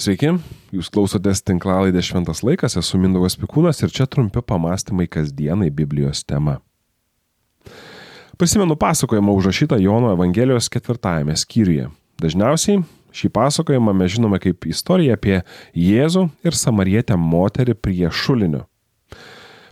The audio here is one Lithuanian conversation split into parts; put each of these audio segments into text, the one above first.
Sveiki, jūs klausotės tinklalaidės Šventas laikas, esu Mindaugas Pikūnas ir čia trumpi pamastymai kasdienai Biblijos tema. Prisimenu pasakojimą užrašytą Jono Evangelijos ketvirtajame skyriuje. Dažniausiai šį pasakojimą mes žinome kaip istoriją apie Jėzų ir samarietę moterį prie šulinio.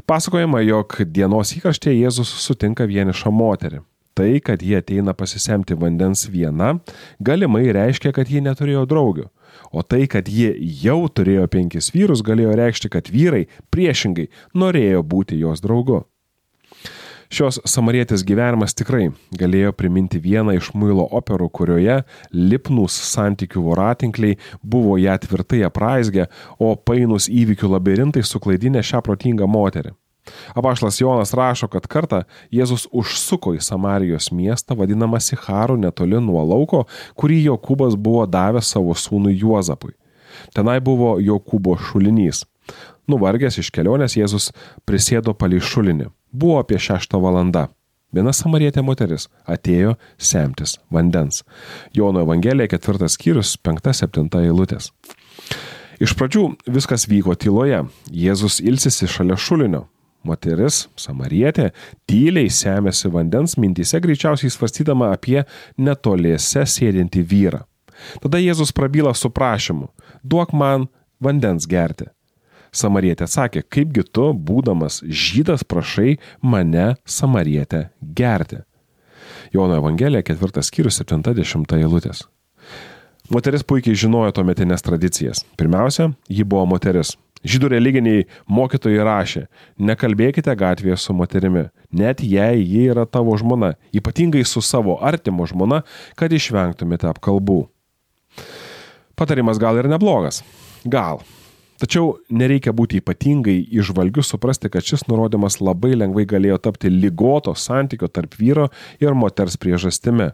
Pasakojama, jog dienos įkarštėje Jėzus sutinka vienišą moterį. Tai, kad jie ateina pasisemti vandens viena, galimai reiškia, kad ji neturėjo draugių. O tai, kad ji jau turėjo penkis vyrus, galėjo reikšti, kad vyrai priešingai norėjo būti jos draugu. Šios samarietės gyvenimas tikrai galėjo priminti vieną iš muilo operų, kurioje lipnus santykių voratinkliai buvo ją tvirtai apraizgę, o painus įvykių labirintai suklaidinę šią protingą moterį. Apašlas Jonas rašo, kad kartą Jėzus užsuko į Samarijos miestą vadinamą Sicharu netoli nuo lauko, kurį Jokūbas buvo davęs savo sūnui Juozapui. Tenai buvo Jokūbo šulinys. Nuvargęs iš kelionės Jėzus prisėdo palį šulinį. Buvo apie šeštą valandą. Viena samarietė moteris atėjo semtis vandens. Jono Evangelija ketvirtas skyrius, penkta, septinta eilutės. Iš pradžių viskas vyko tyloje. Jėzus ilsisi šalia šulinio. Moteris, samarietė, tyliai semėsi vandens mintise greičiausiai svarstydama apie netoliese sėdintį vyrą. Tada Jėzus prabyla su prašymu - duok man vandens gerti. Samarietė atsakė, kaipgi tu, būdamas žydas, prašai mane, samarietę, gerti. Jono Evangelija, ketvirtas skyrius, 70 eilutės. Moteris puikiai žinojo tuometinės tradicijas. Pirmiausia, ji buvo moteris, Žydų religiniai mokytojai rašė, nekalbėkite gatvėje su moterimi, net jei ji yra tavo žmona, ypatingai su savo artimo žmona, kad išvengtumėte apkalbų. Patarimas gal ir neblogas. Gal. Tačiau nereikia būti ypatingai išvalgiu suprasti, kad šis nurodymas labai lengvai galėjo tapti lygoto santykio tarp vyro ir moters priežastimi.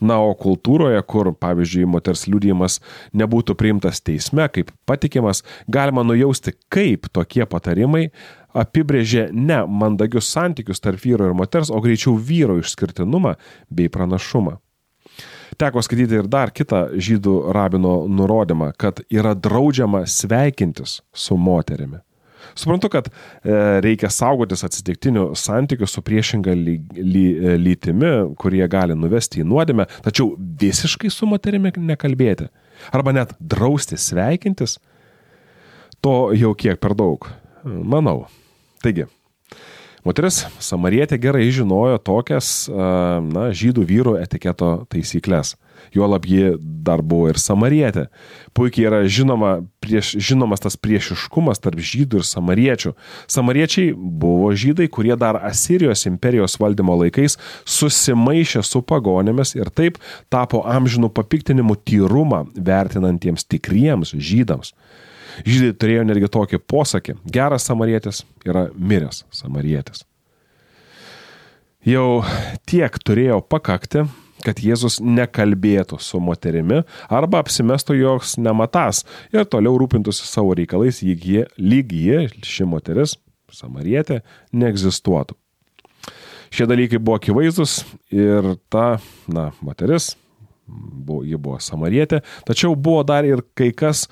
Na, o kultūroje, kur, pavyzdžiui, moters liūdėjimas nebūtų priimtas teisme kaip patikimas, galima nujausti, kaip tokie patarimai apibrėžė ne mandagius santykius tarp vyro ir moters, o greičiau vyro išskirtinumą bei pranašumą. Teko skaityti ir dar kitą žydų rabino nurodymą, kad yra draudžiama sveikintis su moterimi. Suprantu, kad e, reikia saugotis atsitiktinių santykių su priešinga ly, ly, e, lytimi, kurie gali nuvesti į nuodėmę, tačiau visiškai su moterimi nekalbėti. Arba net drausti sveikintis, to jau kiek per daug. Manau. Taigi, moteris samarietė gerai žinojo tokias, na, žydų vyrų etiketo taisyklės. Juolab ji dar buvo ir samarietė. Puikiai yra žinoma, prieš, žinomas tas priešiškumas tarp žydų ir samariečių. Samariečiai buvo žydai, kurie dar Asirijos imperijos valdymo laikais susimaišė su pagonėmis ir taip tapo amžinų papiktinimų tyrumą vertinantiems tikriems žydams. Žydai turėjo netgi tokį posakį - geras samarietis yra miręs samarietis. Jau tiek turėjo pakakti, kad Jėzus nekalbėtų su moterimi arba apsimestų jos nematas ir toliau rūpintųsi savo reikalais, lyg ji, ši moteris, samarietė, neegzistuotų. Šie dalykai buvo akivaizdus ir ta, na, moteris, buvo, ji buvo samarietė, tačiau buvo dar ir kai kas,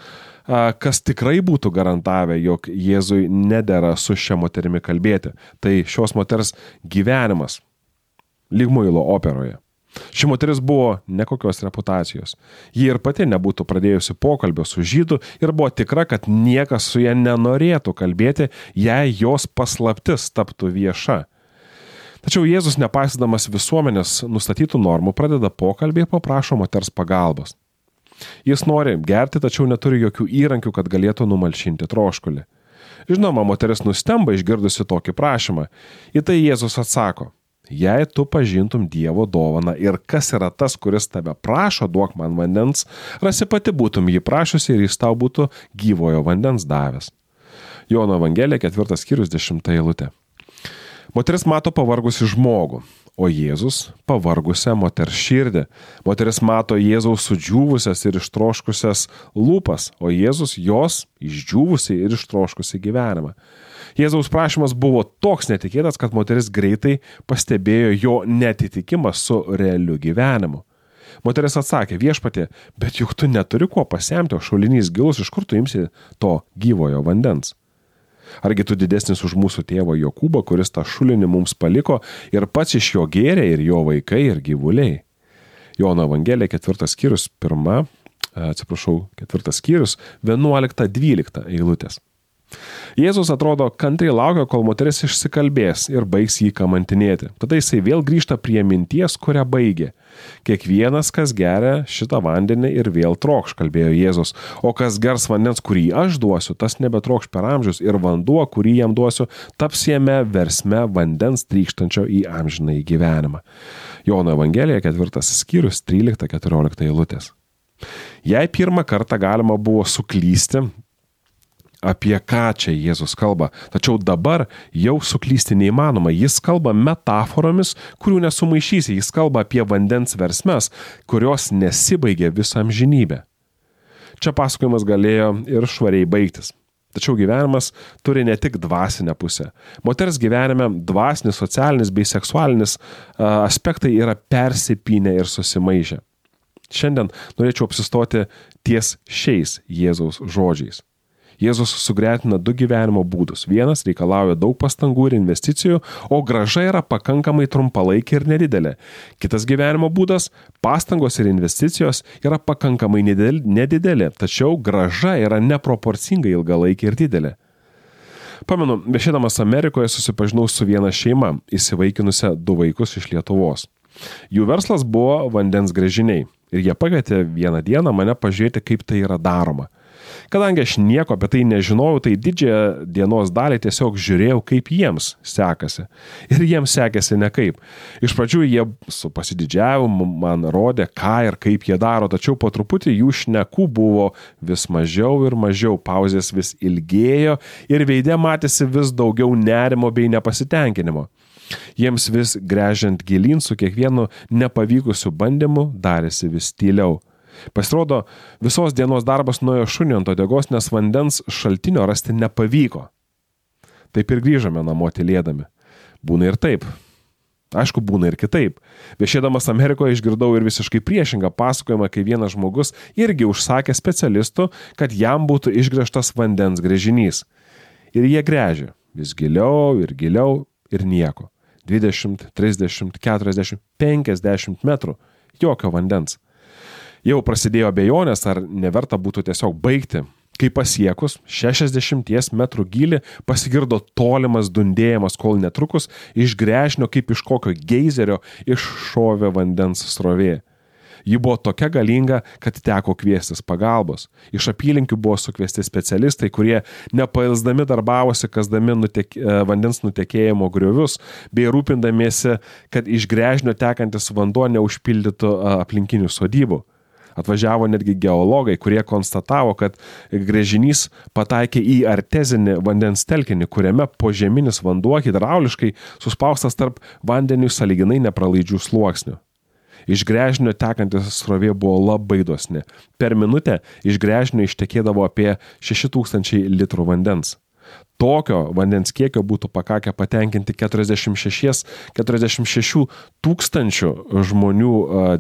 kas tikrai būtų garantavę, jog Jėzui nedėra su šia moterimi kalbėti. Tai šios moters gyvenimas, lyg muilo operoje. Ši moteris buvo nekokios reputacijos. Ji ir pati nebūtų pradėjusi pokalbio su žydu ir buvo tikra, kad niekas su ja nenorėtų kalbėti, jei jos paslaptis taptų vieša. Tačiau Jėzus, nepaisydamas visuomenės nustatytų normų, pradeda pokalbį ir paprašo moters pagalbos. Jis nori gerti, tačiau neturi jokių įrankių, kad galėtų numalšinti troškulį. Žinoma, moteris nustemba išgirdusi tokį prašymą. Į tai Jėzus atsako, Jei tu pažintum Dievo dovaną ir kas yra tas, kuris tave prašo, duok man vandens, rasi pati būtum jį prašusi ir jis tau būtų gyvojo vandens davęs. Jono Evangelija, ketvirtas skyrius, dešimta eilutė. Moteris mato pavargusi žmogų, o Jėzus pavargusią moters širdį. Moteris mato Jėzaus sudžiūvusias ir ištroškusias lūpas, o Jėzus jos išdžiūvusi ir ištroškusi gyvenimą. Jėzaus prašymas buvo toks netikėtas, kad moteris greitai pastebėjo jo netitikimą su realiu gyvenimu. Moteris atsakė, viešpatė, bet juk tu neturi kuo pasemti, o šulinys gilus, iš kur tu imsi to gyvojo vandens? Argi tu didesnis už mūsų tėvą Jokūbą, kuris tą šulinį mums paliko ir pats iš jo gėrė ir jo vaikai ir gyvuliai? Jono Evangelija, ketvirtas skyrius, pirma, atsiprašau, ketvirtas skyrius, 11-12 eilutės. Jėzus atrodo kantriai laukia, kol moteris išsikalbės ir baigs jį kamantinėti. Tada jisai vėl grįžta prie minties, kurią baigė. Kiekvienas, kas geria šitą vandenį ir vėl trokš, kalbėjo Jėzus. O kas gers vandens, kurį aš duosiu, tas nebetrokš per amžius ir vanduo, kurį jam duosiu, taps jame versme vandens trykštančio į amžinai gyvenimą. Jono Evangelija, ketvirtas skyrius, 13-14 eilutės. Jei pirmą kartą galima buvo suklysti, apie ką čia Jėzus kalba. Tačiau dabar jau suklysti neįmanoma. Jis kalba metaforomis, kurių nesumaišysi. Jis kalba apie vandens versmes, kurios nesibaigia visą amžinybę. Čia pasakojimas galėjo ir švariai baigtis. Tačiau gyvenimas turi ne tik dvasinę pusę. Moters gyvenime dvasinis, socialinis bei seksualinis aspektai yra persipinę ir susimaišę. Šiandien norėčiau apsistoti ties šiais Jėzaus žodžiais. Jėzus sugretina du gyvenimo būdus. Vienas reikalauja daug pastangų ir investicijų, o graža yra pakankamai trumpalaikė ir nedidelė. Kitas gyvenimo būdas - pastangos ir investicijos yra pakankamai nedidelė, tačiau graža yra neproporcingai ilgalaikė ir didelė. Pamenu, viešėdamas Amerikoje susipažinau su viena šeima, įsivaikinusią du vaikus iš Lietuvos. Jų verslas buvo vandens grėžiniai ir jie pakvietė vieną dieną mane pažiūrėti, kaip tai yra daroma. Kadangi aš nieko apie tai nežinojau, tai didžiąją dienos dalį tiesiog žiūrėjau, kaip jiems sekasi. Ir jiems sekėsi nekaip. Iš pradžių jie su pasididžiavimu man rodė, ką ir kaip jie daro, tačiau po truputį jų šnekų buvo vis mažiau ir mažiau, pauzės vis ilgėjo ir veidė matėsi vis daugiau nerimo bei nepasitenkinimo. Jiems vis grežiant gilin su kiekvienu nepavykusiu bandymu darėsi vis tyliau. Pasirodo, visos dienos darbas nuėjo šunio ant odegos, nes vandens šaltinio rasti nepavyko. Taip ir grįžome namo tylėdami. Būna ir taip. Aišku, būna ir kitaip. Viešėdamas Amerikoje išgirdau ir visiškai priešingą pasakojimą, kai vienas žmogus irgi užsakė specialistų, kad jam būtų išgręžtas vandens grėžinys. Ir jie grėžė vis giliau ir giliau ir nieko. 20, 30, 40, 50 metrų. Jokio vandens jau prasidėjo abejonės, ar neverta būtų tiesiog baigti. Kai pasiekus 60 m gilį pasigirdo tolimas dundėjimas, kol netrukus iš grėžnio kaip iš kokio geizerio iššovė vandens srovė. Ji buvo tokia galinga, kad teko kviestis pagalbos. Iš apylinkių buvo sukviesti specialistai, kurie nepailsdami darbavosi, kasdami nutek, e, vandens nutekėjimo griovius, bei rūpindamiesi, kad iš grėžnio tekantis vanduo neužpildytų e, aplinkinių sodybų. Atvažiavo netgi geologai, kurie konstatavo, kad grėžinys pataikė į artezinį vandens telkinį, kuriame požeminis vanduo hidrauliškai suspaustas tarp vandenių saliginai nepralaidžių sluoksnių. Iš grežinio tekantis srovė buvo labai dosni. Per minutę iš grežinio ištekėdavo apie 6000 litrų vandens. Tokio vandens kiekio būtų pakakę patenkinti 46, 46 tūkstančių žmonių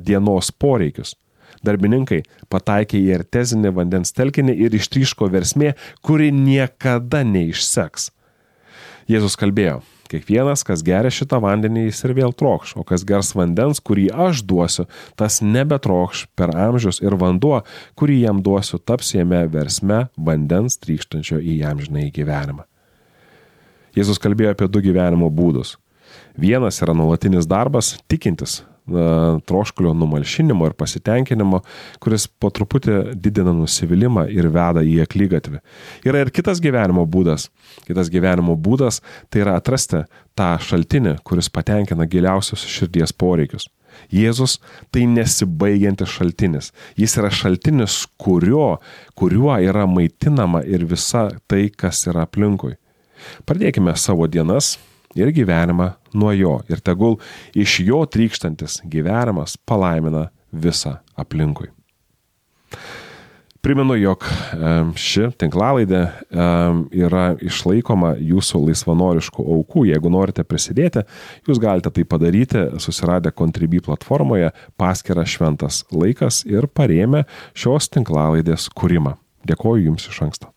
dienos poreikius. Darbininkai pataikė į artezinį vandens telkinį ir ištryško versmė, kuri niekada neišseks. Jėzus kalbėjo, kiekvienas, kas geria šitą vandenį, jis ir vėl trokš, o kas gers vandens, kurį aš duosiu, tas nebetrokš per amžius ir vanduo, kurį jam duosiu, taps jame versme vandens trykštančio į amžinai gyvenimą. Jėzus kalbėjo apie du gyvenimo būdus. Vienas yra nuolatinis darbas, tikintis, troškulio numalšinimo ir pasitenkinimo, kuris po truputį didina nusivylimą ir veda į aklygatvį. Yra ir kitas gyvenimo būdas. Kitas gyvenimo būdas tai yra atrasti tą šaltinį, kuris patenkina giliausius širdies poreikius. Jėzus tai nesibaigiantis šaltinis. Jis yra šaltinis, kurio, kuriuo yra maitinama ir visa tai, kas yra aplinkui. Pradėkime savo dienas ir gyvenimą nuo jo ir tegul iš jo trykštantis gyvenimas palaimina visą aplinkui. Primenu, jog ši tinklalaidė yra išlaikoma jūsų laisvanoriškų aukų. Jeigu norite prisidėti, jūs galite tai padaryti susiradę Contribui platformoje paskirą šventas laikas ir parėmę šios tinklalaidės kūrimą. Dėkoju Jums iš anksto.